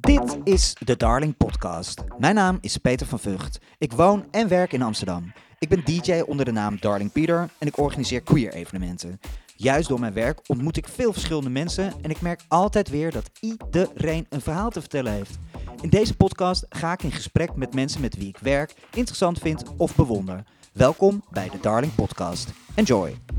Dit is de Darling Podcast. Mijn naam is Peter van Vught. Ik woon en werk in Amsterdam. Ik ben DJ onder de naam Darling Peter en ik organiseer queer evenementen. Juist door mijn werk ontmoet ik veel verschillende mensen en ik merk altijd weer dat iedereen een verhaal te vertellen heeft. In deze podcast ga ik in gesprek met mensen met wie ik werk, interessant vind of bewonder. Welkom bij de Darling Podcast. Enjoy!